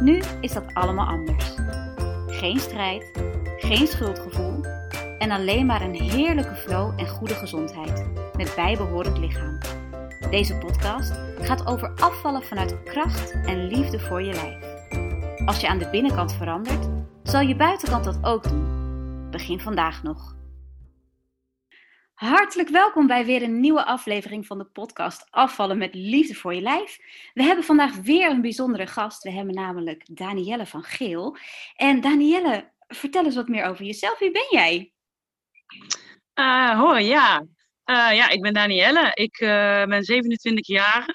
Nu is dat allemaal anders. Geen strijd, geen schuldgevoel en alleen maar een heerlijke flow en goede gezondheid met bijbehorend lichaam. Deze podcast gaat over afvallen vanuit kracht en liefde voor je lijf. Als je aan de binnenkant verandert, zal je buitenkant dat ook doen. Begin vandaag nog. Hartelijk welkom bij weer een nieuwe aflevering van de podcast Afvallen met Liefde voor je Lijf. We hebben vandaag weer een bijzondere gast. We hebben namelijk Danielle van Geel. En Danielle, vertel eens wat meer over jezelf. Wie ben jij? Uh, hoi, ja. Uh, ja, ik ben Danielle. Ik uh, ben 27 jaar.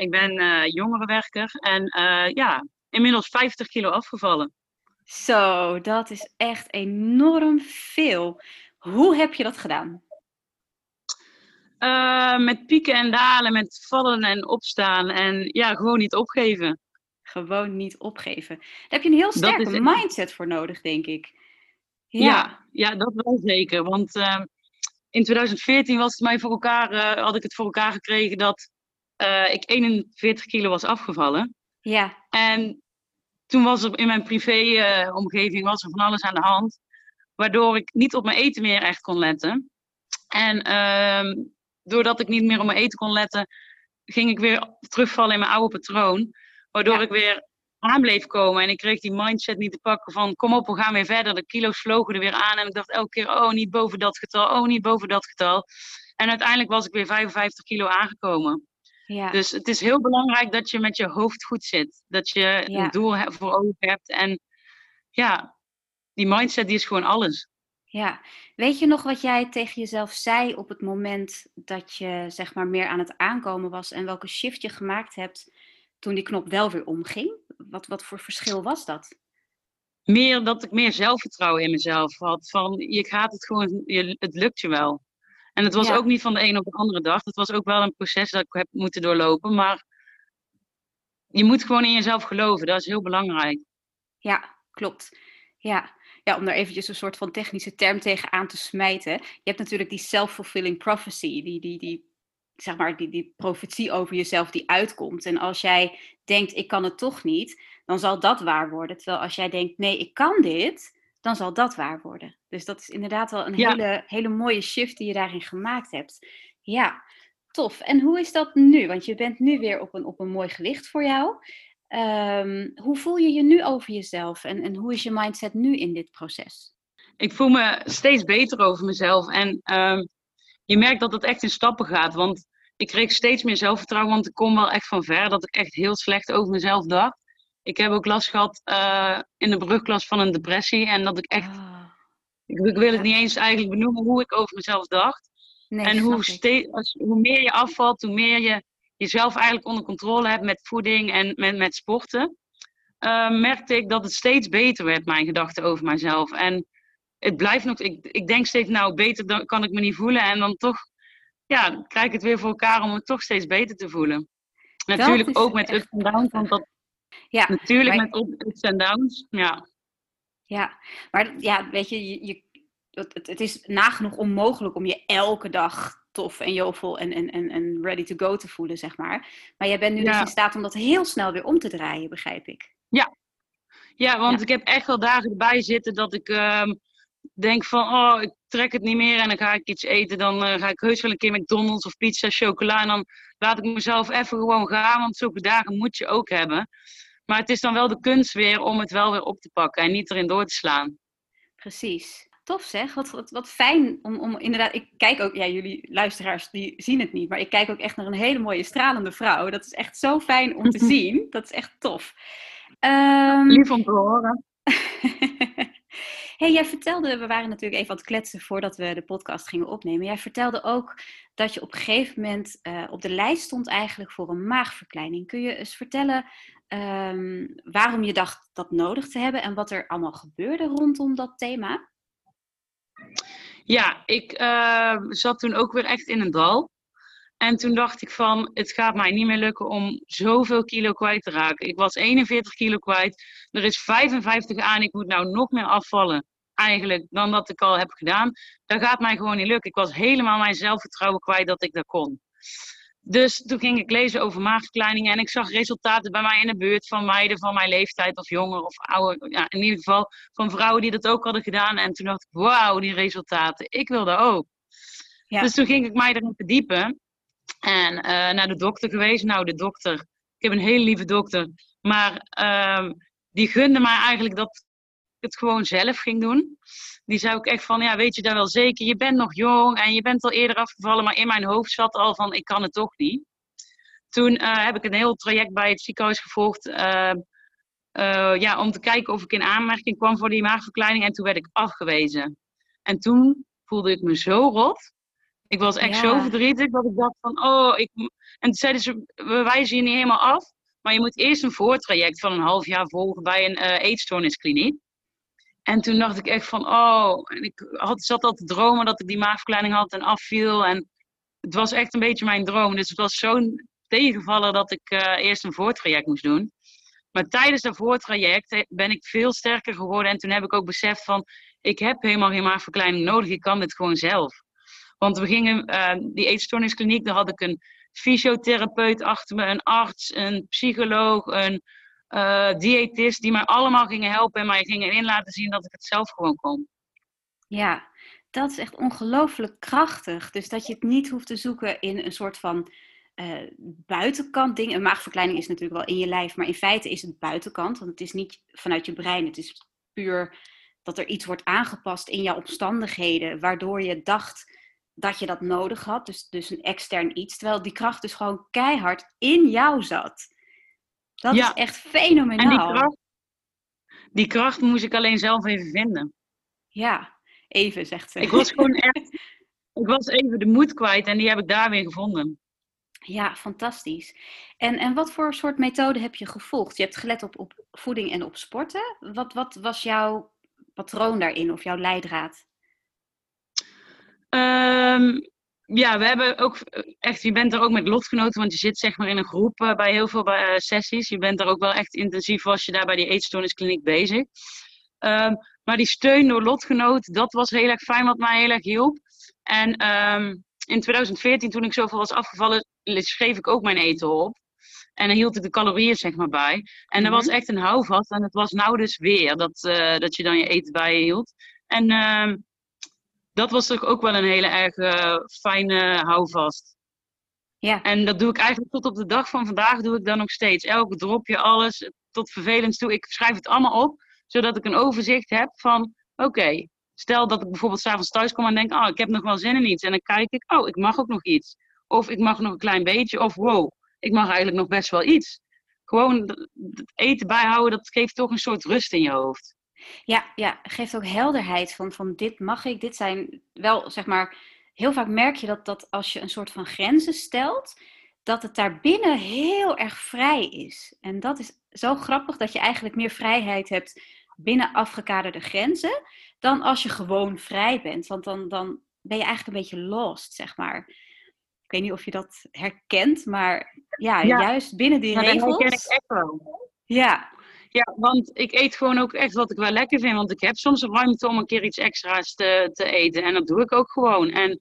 ik ben jongerenwerker en ja, inmiddels 50 kilo afgevallen. Zo, dat is echt enorm veel. Hoe heb je dat gedaan? Uh, met pieken en dalen, met vallen en opstaan. En ja, gewoon niet opgeven. Gewoon niet opgeven. Daar heb je een heel sterke mindset voor nodig, denk ik. Ja, ja, ja dat wel zeker. Want uh, in 2014 was het mij voor elkaar, uh, had ik het voor elkaar gekregen dat eh, ik 41 kilo was afgevallen. Ja. En toen was er in mijn privé-omgeving was er van alles aan de hand. Waardoor ik niet op mijn eten meer echt kon letten. En ehm, doordat ik niet meer op mijn eten kon letten, ging ik weer terugvallen in mijn oude patroon. Waardoor ik weer aan bleef komen. En ik kreeg die mindset niet te pakken van kom op, we gaan weer verder. De kilo's vlogen er weer aan. En ik dacht elke keer, oh, niet boven dat getal, oh, niet boven dat getal. En uiteindelijk was ik weer 55 kilo aangekomen. Ja. Dus het is heel belangrijk dat je met je hoofd goed zit. Dat je een doel voor ogen hebt. En ja, die mindset die is gewoon alles. Ja, weet je nog wat jij tegen jezelf zei op het moment dat je zeg maar meer aan het aankomen was en welke shift je gemaakt hebt toen die knop wel weer omging? Wat, wat voor verschil was dat? Meer dat ik meer zelfvertrouwen in mezelf had. Van je gaat het gewoon, je, het lukt je wel. En het was ook niet van de een op de andere dag. Het was ook wel een proces dat ik heb moeten doorlopen. Maar je moet gewoon in jezelf geloven. Dat is heel belangrijk. Ja, klopt. Ja ja, om daar eventjes een soort van technische term tegen aan te smijten. Je hebt natuurlijk die self-fulfilling prophecy, die, die, die, zeg maar, die, die profetie over jezelf die uitkomt. En als jij denkt, ik kan het toch niet, dan zal dat waar worden. Terwijl als jij denkt, nee, ik kan dit, dan zal dat waar worden. Dus dat is inderdaad wel een hele, hele mooie shift die je daarin gemaakt hebt. Ja, tof. En hoe is dat nu? Want je bent nu weer op een, op een mooi gewicht voor jou. Um, hoe voel je je nu over jezelf en, en hoe is je mindset nu in dit proces? Ik voel me steeds beter over mezelf en um, je merkt dat het echt in stappen gaat. Want ik kreeg steeds meer zelfvertrouwen, want ik kom wel echt van ver dat ik echt heel slecht over mezelf dacht. Ik heb ook last gehad uh, in de brugklas van een depressie en dat ik echt, oh. ik, ik, wil het niet eens eigenlijk benoemen hoe ik over mezelf dacht. Nee, en hoe, steeds, als, hoe meer je afvalt, hoe meer je jezelf eigenlijk onder controle hebt met voeding en met, met sporten, uh, merkte ik dat het steeds beter werd, mijn gedachten over mijzelf. En het blijft nog, ik, ik denk steeds, nou, beter dan, kan ik me niet voelen. En dan toch, ja, krijg ik het weer voor elkaar om me toch steeds beter te voelen. Natuurlijk ook met ups en downs, want dat, ja, natuurlijk met ups en downs, ja. Ja, maar ja, weet je, je, je het, het is nagenoeg onmogelijk om je elke dag tof en jovel en, en, en, en ready to go te voelen, zeg maar. Maar jij bent nu dus in staat om dat heel snel weer om te draaien, begrijp ik. Ja, ja want ik heb echt wel dagen erbij zitten dat ik uh, denk van, oh, ik trek het niet meer en dan ga ik iets eten. Dan uh, ga ik heus wel een keer McDonald's of pizza, chocola en dan laat ik mezelf even gewoon gaan, want zulke dagen moet je ook hebben. Maar het is dan wel de kunst weer om het wel weer op te pakken en niet erin door te slaan. Precies. Tof zeg, wat, wat, wat fijn om, om inderdaad, ik kijk ook, ja jullie luisteraars die zien het niet, maar ik kijk ook echt naar een hele mooie stralende vrouw. Dat is echt zo fijn om te zien, dat is echt tof. Um, Lief om te horen. hey, jij vertelde, we waren natuurlijk even aan het kletsen voordat we de podcast gingen opnemen. Jij vertelde ook dat je op een gegeven moment uh, op de lijst stond eigenlijk voor een maagverkleining. Kun je eens vertellen ehm, waarom je dacht dat nodig te hebben en wat er allemaal gebeurde rondom dat thema? Ja, ik uh, zat toen ook weer echt in een dal. En toen dacht ik van, het gaat mij niet meer lukken om zoveel kilo kwijt te raken. Ik was 41 kilo kwijt. Er is 55 aan. Ik moet nou nog meer afvallen eigenlijk dan dat ik al heb gedaan. Dat gaat mij gewoon niet lukken. Ik was helemaal mijn zelfvertrouwen kwijt dat ik dat kon. Dus toen ging ik lezen over maagverkleiningen en ik zag resultaten bij mij in de buurt van meiden van mijn leeftijd of jonger of ouder. Ja, in ieder geval van vrouwen die dat ook hadden gedaan. En toen dacht ik, wauw, die resultaten. Ik wil dat ook. Ja. Dus toen ging ik mij erin verdiepen. En uh, naar de dokter geweest. Nou, de dokter, ik heb een hele lieve dokter. Maar uh, die gunde mij eigenlijk dat het gewoon zelf ging doen. Die zei ook echt van, ja, weet je dat wel zeker? Je bent nog jong en je bent al eerder afgevallen. Maar in mijn hoofd zat al van, ik kan het toch niet. Toen uh, heb ik een heel traject bij het ziekenhuis gevolgd. Uh, ja, om te kijken of ik in aanmerking kwam voor die maagverkleining. En toen werd ik afgewezen. En toen voelde ik me zo rot. Ik was echt zo verdrietig dat ik dacht van, oh, ik... En toen zeiden ze, we wijzen je niet helemaal af, maar je moet eerst een voortraject van een half jaar volgen bij een uh, eetstoorniskliniek. En toen dacht ik echt van, oh, en ik had, zat al te dromen dat ik die maagverkleining had en afviel. En het was echt een beetje mijn droom. Dus het was zo'n tegenvaller dat ik uh, eerst een voortraject moest doen. Maar tijdens dat voortraject ben ik veel sterker geworden. En toen heb ik ook beseft van, ik heb helemaal geen maagverkleining nodig. Ik kan dit gewoon zelf. Want we gingen, uh, die eetstoorniskliniek, daar had ik een fysiotherapeut achter me, een arts, een psycholoog, een uh, diëtist, die mij allemaal gingen helpen en mij gingen in laten zien dat ik het zelf gewoon kon. Ja, dat is echt ongelooflijk krachtig. Dus dat je het niet hoeft te zoeken in een soort van uh, buitenkant ding. Een maagverkleining is natuurlijk wel in je lijf, maar in feite is het buitenkant, want het is niet vanuit je brein. Het is puur dat er iets wordt aangepast in jouw omstandigheden, waardoor je dacht dat je dat nodig had. Dus, dus een extern iets. Terwijl die kracht dus gewoon keihard in jou zat. Dat is echt fenomenaal. En die kracht, die kracht moest ik alleen zelf even vinden. Ja, even zegt ze. Ik was gewoon echt. Ik was even de moed kwijt en die heb ik daar weer gevonden. Ja, fantastisch. En, en wat voor soort methode heb je gevolgd? Je hebt gelet op, op voeding en op sporten. Wat, wat was jouw patroon daarin of jouw leidraad? Um, ja, we hebben ook echt, je bent er ook met lotgenoten, want je zit zeg maar in een groep uh, bij heel veel uh, sessies. Je bent er ook wel echt intensief als je daar bij die eetstoorniskliniek bezig. Um, maar die steun door lotgenoten, dat was heel erg fijn, wat mij heel erg hielp. En um, in 2014, toen ik zoveel was afgevallen, schreef ik ook mijn eten op. En dan hield ik de calorieën zeg maar bij. En mm -hmm. er was echt een houvast. En het was nou dus weer dat, uh, dat je dan je eten bij je hield. En dat was toch ook wel een hele erg uh, fijne houvast. Ja. En dat doe ik eigenlijk tot op de dag van vandaag doe ik dan nog steeds. Elke dropje, alles, tot vervelend toe. Ik schrijf het allemaal op, zodat ik een overzicht heb van, oké, stel dat ik bijvoorbeeld s'avonds thuis kom en denk, oh, ik heb nog wel zin in iets. En dan kijk ik, oh, ik mag ook nog iets. Of ik mag nog een klein beetje. Of wow, ik mag eigenlijk nog best wel iets. Gewoon het eten bijhouden, dat geeft toch een soort rust in je hoofd. Ja, ja, geeft ook helderheid van, van dit mag ik, dit zijn wel, zeg maar, heel vaak merk je dat, dat als je een soort van grenzen stelt, dat het daarbinnen heel erg vrij is. En dat is zo grappig dat je eigenlijk meer vrijheid hebt binnen afgekaderde grenzen, dan als je gewoon vrij bent. Want dan, dan ben je eigenlijk een beetje lost, zeg maar. Ik weet niet of je dat herkent, maar ja, ja. juist binnen die regels. Dat herken ik echt wel. Ja, ja, want ik eet gewoon ook echt wat ik wel lekker vind. Want ik heb soms ruimte om een keer iets extra's te, te eten. En dat doe ik ook gewoon. En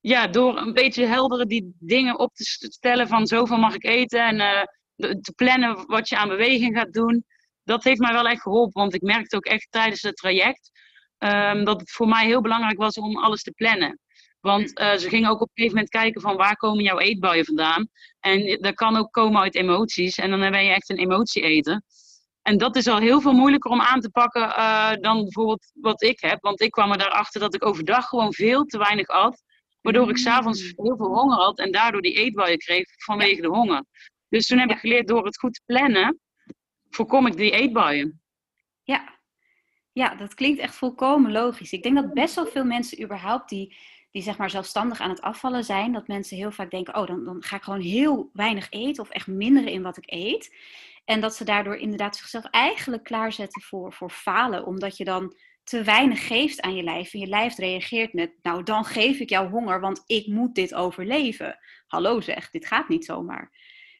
ja, door een beetje heldere die dingen op te stellen van zoveel mag ik eten. En uh, te plannen wat je aan beweging gaat doen. Dat heeft mij wel echt geholpen. Want ik merkte ook echt tijdens het traject um, dat het voor mij heel belangrijk was om alles te plannen. Want uh, ze gingen ook op een gegeven moment kijken van waar komen jouw eetbuien vandaan. En dat kan ook komen uit emoties. En dan ben je echt een emotie-eter. En dat is al heel veel moeilijker om aan te pakken uh, dan bijvoorbeeld wat ik heb. Want ik kwam er daarachter dat ik overdag gewoon veel te weinig at. Waardoor ik s'avonds mm. heel veel honger had en daardoor die eetbuien kreeg vanwege de honger. Dus toen heb ik geleerd door het goed te plannen, voorkom ik die eetbuien. Ja. ja, dat klinkt echt volkomen logisch. Ik denk dat best wel veel mensen überhaupt die, die zeg maar zelfstandig aan het afvallen zijn, dat mensen heel vaak denken, oh dan, dan ga ik gewoon heel weinig eten of echt minderen in wat ik eet. En dat ze daardoor inderdaad zichzelf eigenlijk klaarzetten voor, voor falen, omdat je dan te weinig geeft aan je lijf. En je lijf reageert met, nou dan geef ik jou honger, want ik moet dit overleven. Hallo zeg, dit gaat niet zomaar.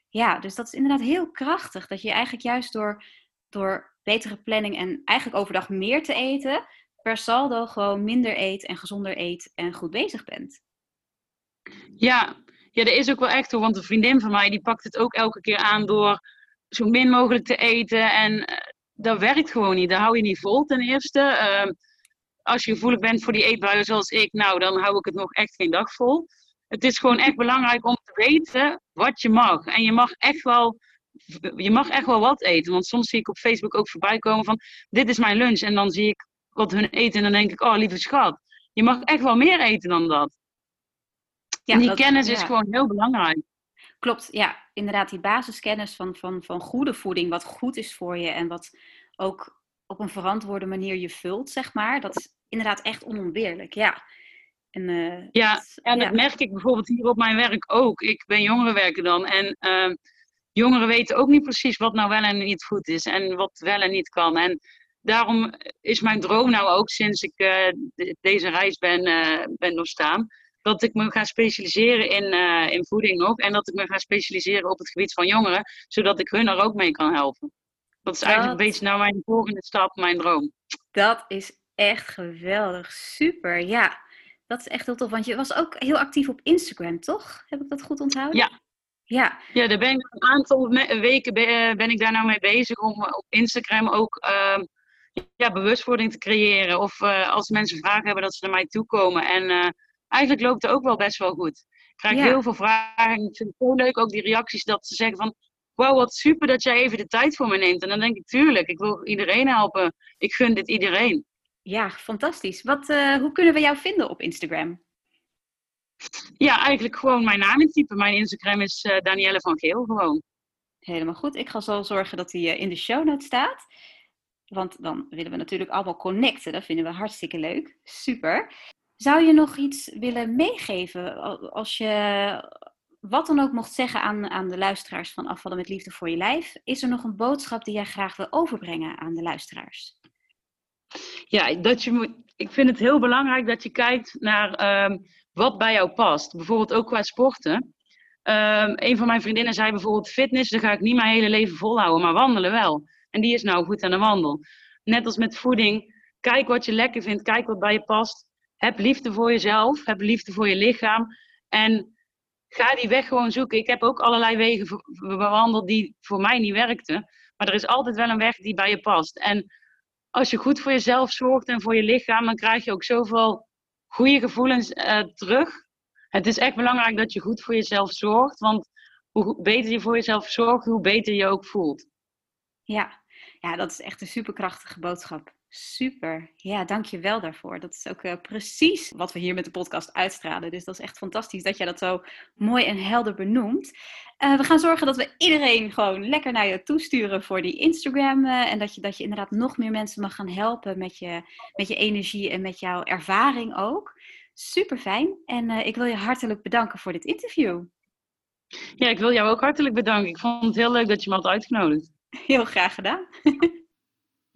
Ja, dus dat is inderdaad heel krachtig. Dat je eigenlijk juist door, door betere planning en eigenlijk overdag meer te eten, per saldo gewoon minder eet en gezonder eet en goed bezig bent. Ja, ja, dat is ook wel echt hoor. Want een vriendin van mij die pakt het ook elke keer aan door zo min mogelijk te eten. En uh, dat werkt gewoon niet. Daar hou je niet vol ten eerste. Uh, als je gevoelig bent voor die eetbuien zoals ik, nou dan hou ik het nog echt geen dag vol. Het is gewoon echt belangrijk om te weten wat je mag. En je mag echt wel, je mag echt wel wat eten. Want soms zie ik op Facebook ook voorbij komen van dit is mijn lunch. En dan zie ik wat hun eten en dan denk ik, oh lieve schat, je mag echt wel meer eten dan dat. Ja, en die kennis is gewoon heel belangrijk. Klopt, ja. Inderdaad, die basiskennis van, van, van goede voeding, wat goed is voor je en wat ook op een verantwoorde manier je vult, zeg maar. Dat is inderdaad echt onontbeerlijk, ja. En, uh, ja, en dat merk ik bijvoorbeeld hier op mijn werk ook. Ik ben jongerenwerker dan en uh, jongeren weten ook niet precies wat nou wel en niet goed is en wat wel en niet kan. En daarom is mijn droom nou ook sinds ik uh, deze reis ben, ben doorstaan dat ik me ga specialiseren in, uh, in voeding nog. En dat ik me ga specialiseren op het gebied van jongeren, zodat ik hun er ook mee kan helpen. Dat is eigenlijk een beetje nou mijn volgende stap, mijn droom. Dat is echt geweldig. Super, ja. Dat is echt heel tof. Want je was ook heel actief op Instagram, toch? Heb ik dat goed onthouden? Ja. Ja, ja daar ben ik een aantal weken eh, ben ik daar nou mee bezig om op Instagram ook uh, ja, bewustwording te creëren. Of uh, als mensen vragen hebben, dat ze naar mij toe komen. En eigenlijk loopt het ook wel best wel goed. Ik krijg heel veel vragen. Ik vind het zo leuk ook die reacties dat ze zeggen van... Wauw, wat super dat jij even de tijd voor me neemt. En dan denk ik, tuurlijk, ik wil iedereen helpen. Ik gun dit iedereen. Ja, fantastisch. Wat, uh, hoe kunnen we jou vinden op Instagram? Ja, eigenlijk gewoon mijn naam intypen. Mijn Instagram is uh, Danielle van Geel gewoon. Helemaal goed. Ik ga zo zorgen dat hij uh, in de show notes staat. Want dan willen we natuurlijk allemaal connecten. Dat vinden we hartstikke leuk. Super. Zou je nog iets willen meegeven als je wat dan ook mocht zeggen aan, aan de luisteraars van Afvallen met Liefde voor je Lijf? Is er nog een boodschap die jij graag wil overbrengen aan de luisteraars? Ja, dat je moet, ik vind het heel belangrijk dat je kijkt naar um, wat bij jou past. Bijvoorbeeld ook qua sporten. Um, een van mijn vriendinnen zei bijvoorbeeld fitness, daar ga ik niet mijn hele leven volhouden, maar wandelen wel. En die is nou goed aan de wandel. Net als met voeding, kijk wat je lekker vindt, kijk wat bij je past heb liefde voor jezelf, heb liefde voor je lichaam. En ga die weg gewoon zoeken. Ik heb ook allerlei wegen bewandeld die voor mij niet werkten. Maar er is altijd wel een weg die bij je past. En als je goed voor jezelf zorgt en voor je lichaam, dan krijg je ook zoveel goede gevoelens uh, terug. Het is echt belangrijk dat je goed voor jezelf zorgt. Want hoe beter je voor jezelf zorgt, hoe beter je ook voelt. Ja, ja dat is echt een superkrachtige boodschap. Super. Ja, dank je wel daarvoor. Dat is ook uh, precies wat we hier met de podcast uitstralen. Dus dat is echt fantastisch dat jij dat zo mooi en helder benoemt. Uh, we gaan zorgen dat we iedereen gewoon lekker naar je toesturen voor die Instagram. Uh, en dat je, dat je inderdaad nog meer mensen mag gaan helpen met je, met je energie en met jouw ervaring ook. Super fijn. En ik wil je hartelijk bedanken voor dit interview. Ja, ik wil jou ook hartelijk bedanken. Ik vond het heel leuk dat je me had uitgenodigd. Heel graag gedaan.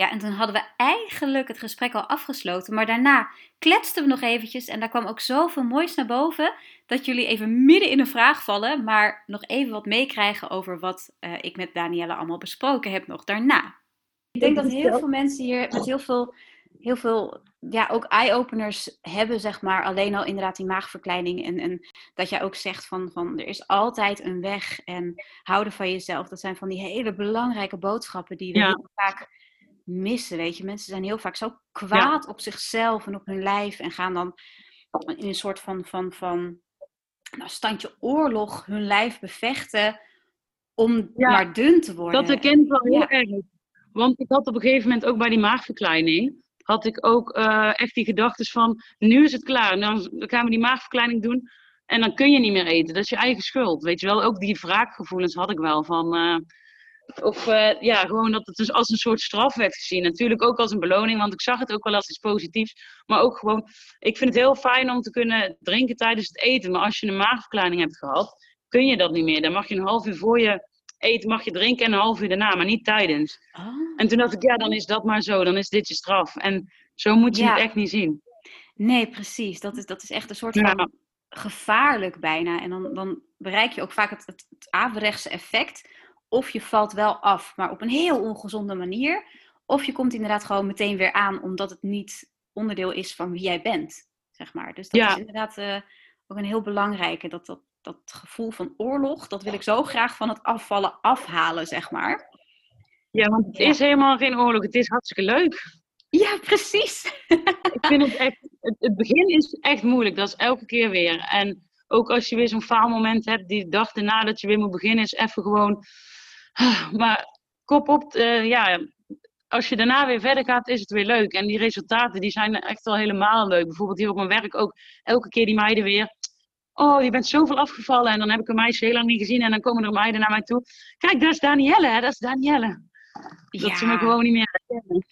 Ja, en toen hadden we eigenlijk het gesprek al afgesloten. Maar daarna kletsten we nog eventjes. En daar kwam ook zoveel moois naar boven. Dat jullie even midden in een vraag vallen. Maar nog even wat meekrijgen over wat uh, ik met Danielle allemaal besproken heb nog daarna. Ik denk dat heel veel mensen hier met heel veel, heel veel ja, ook eye-openers hebben, zeg maar. Alleen al inderdaad die maagverkleining. En, en dat jij ook zegt van, van er is altijd een weg. En houden van jezelf. Dat zijn van die hele belangrijke boodschappen die we ja. vaak missen. Weet je, mensen zijn heel vaak zo kwaad op zichzelf en op hun lijf en gaan dan in een soort van, van, van nou, standje oorlog hun lijf bevechten om maar dun te worden. Dat herkent wel heel erg. Want ik had op een gegeven moment ook bij die maagverkleining, had ik ook uh, echt die gedachten van, nu is het klaar. Dan, gaan we die maagverkleining doen en dan kun je niet meer eten. Dat is je eigen schuld. Weet je wel, ook die wraakgevoelens had ik wel van... Uh, of uh, ja, gewoon dat het dus als een soort straf werd gezien. Natuurlijk ook als een beloning, want ik zag het ook wel als iets positiefs. Maar ook gewoon, ik vind het heel fijn om te kunnen drinken tijdens het eten. Maar als je een maagverkleining hebt gehad, kun je dat niet meer. Dan mag je een half uur voor je eten mag je drinken en een half uur daarna, maar niet tijdens. Oh. En toen dacht ik, ja, dan is dat maar zo. Dan is dit je straf. En zo moet je Ja. het echt niet zien. Nee, precies. Dat is, dat is echt een soort Ja. van gevaarlijk bijna. En dan, dan bereik je ook vaak het, het, het averechtse effect. Of je valt wel af, maar op een heel ongezonde manier. Of je komt inderdaad gewoon meteen weer aan, omdat het niet onderdeel is van wie jij bent. Zeg maar. Dus dat Ja. is inderdaad eh, ook een heel belangrijke. Dat, dat, dat gevoel van oorlog, dat wil ik zo graag van het afvallen afhalen, zeg maar. Ja, want het Ja. is helemaal geen oorlog. Het is hartstikke leuk. Ja, precies. Ik vind het echt, het, het begin is echt moeilijk. Dat is elke keer weer. En ook als je weer zo'n faalmoment hebt, die dag erna dat je weer moet beginnen, is even gewoon. Maar kop op, eh, ja. Als je daarna weer verder gaat, is het weer leuk. En die resultaten die zijn echt wel helemaal leuk. Bijvoorbeeld hier op mijn werk ook. Elke keer die meiden weer. Oh, je bent zoveel afgevallen. En dan heb ik een meisje heel lang niet gezien. En dan komen er meiden naar mij toe. Kijk, dat is Danielle, hè? Dat is Danielle. Dat ze me gewoon niet meer herkennen.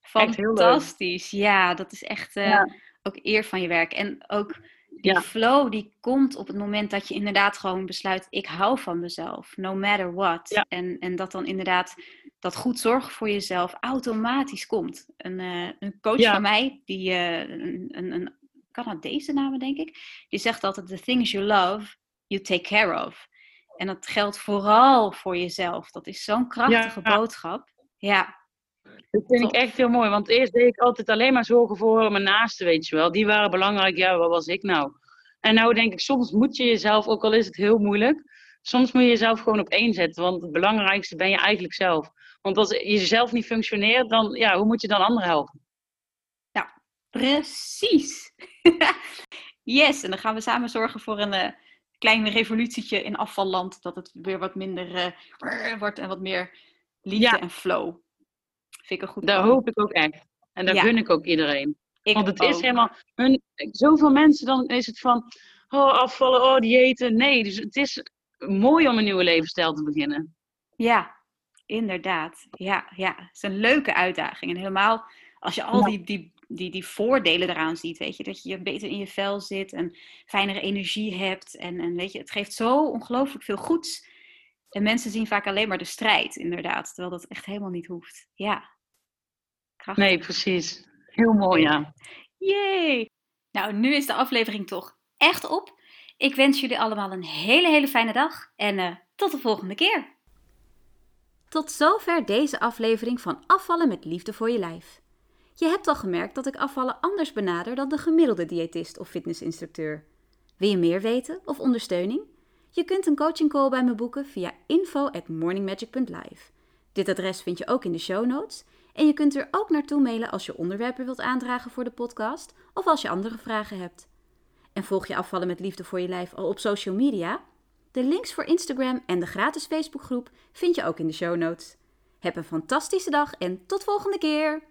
Fantastisch. Ja, dat is echt eh, Ja. ook eer van je werk. En ook die Ja. flow die komt op het moment dat je inderdaad gewoon besluit, ik hou van mezelf, no matter what. Ja. En, en dat dan inderdaad dat goed zorgen voor jezelf automatisch komt. Een, eh, een coach Ja. van mij, die eh, een, een, een Canadese dame denk ik, die zegt altijd, the things you love, you take care of. En dat geldt vooral voor jezelf. Dat is zo'n krachtige boodschap. Ja, Dat vind ik echt heel mooi. Want eerst deed ik altijd alleen maar zorgen voor mijn naasten, weet je wel. Die waren belangrijk. Ja, wat was ik nou? En nou denk ik, soms moet je jezelf, ook al is het heel moeilijk, soms moet je jezelf gewoon op één zetten. Want het belangrijkste ben je eigenlijk zelf. Want als je zelf niet functioneert, dan, ja, hoe moet je dan anderen helpen? Precies. yes, en dan gaan we samen zorgen voor een eh klein revolutietje in afvalland. Dat het weer wat minder eh, wordt en wat meer liefde Ja. en flow. Vind ik een goed Daar plan. hoop ik ook echt. En daar Ja. gun ik ook iedereen. Ik Want het is helemaal, hun, zoveel mensen, dan is het van, oh afvallen, oh diëten. Nee, dus het is mooi om een nieuwe levensstijl te beginnen. Ja, inderdaad. Ja, ja. Het is een leuke uitdaging. En helemaal als je al die, die, die, die voordelen eraan ziet, weet je. Dat je beter in je vel zit en fijnere energie hebt. En, en weet je, het geeft zo ongelooflijk veel goeds. En mensen zien vaak alleen maar de strijd, inderdaad. Terwijl dat echt helemaal niet hoeft. Ja. Nee, precies. Heel mooi, ja. Yay! Nou, nu is de aflevering toch echt op. Ik wens jullie allemaal een hele, hele fijne dag. En eh, tot de volgende keer. Tot zover deze aflevering van Afvallen met Liefde voor je Lijf. Je hebt al gemerkt dat ik afvallen anders benader dan de gemiddelde diëtist of fitnessinstructeur. Wil je meer weten of ondersteuning? Je kunt een coaching call bij me boeken via info@morningmagic.live. Dit adres vind je ook in de show notes. En je kunt er ook naartoe mailen als je onderwerpen wilt aandragen voor de podcast of als je andere vragen hebt. En volg je Afvallen met Liefde voor je Lijf al op social media? De links voor Instagram en de gratis Facebookgroep vind je ook in de show notes. Heb een fantastische dag en tot volgende keer!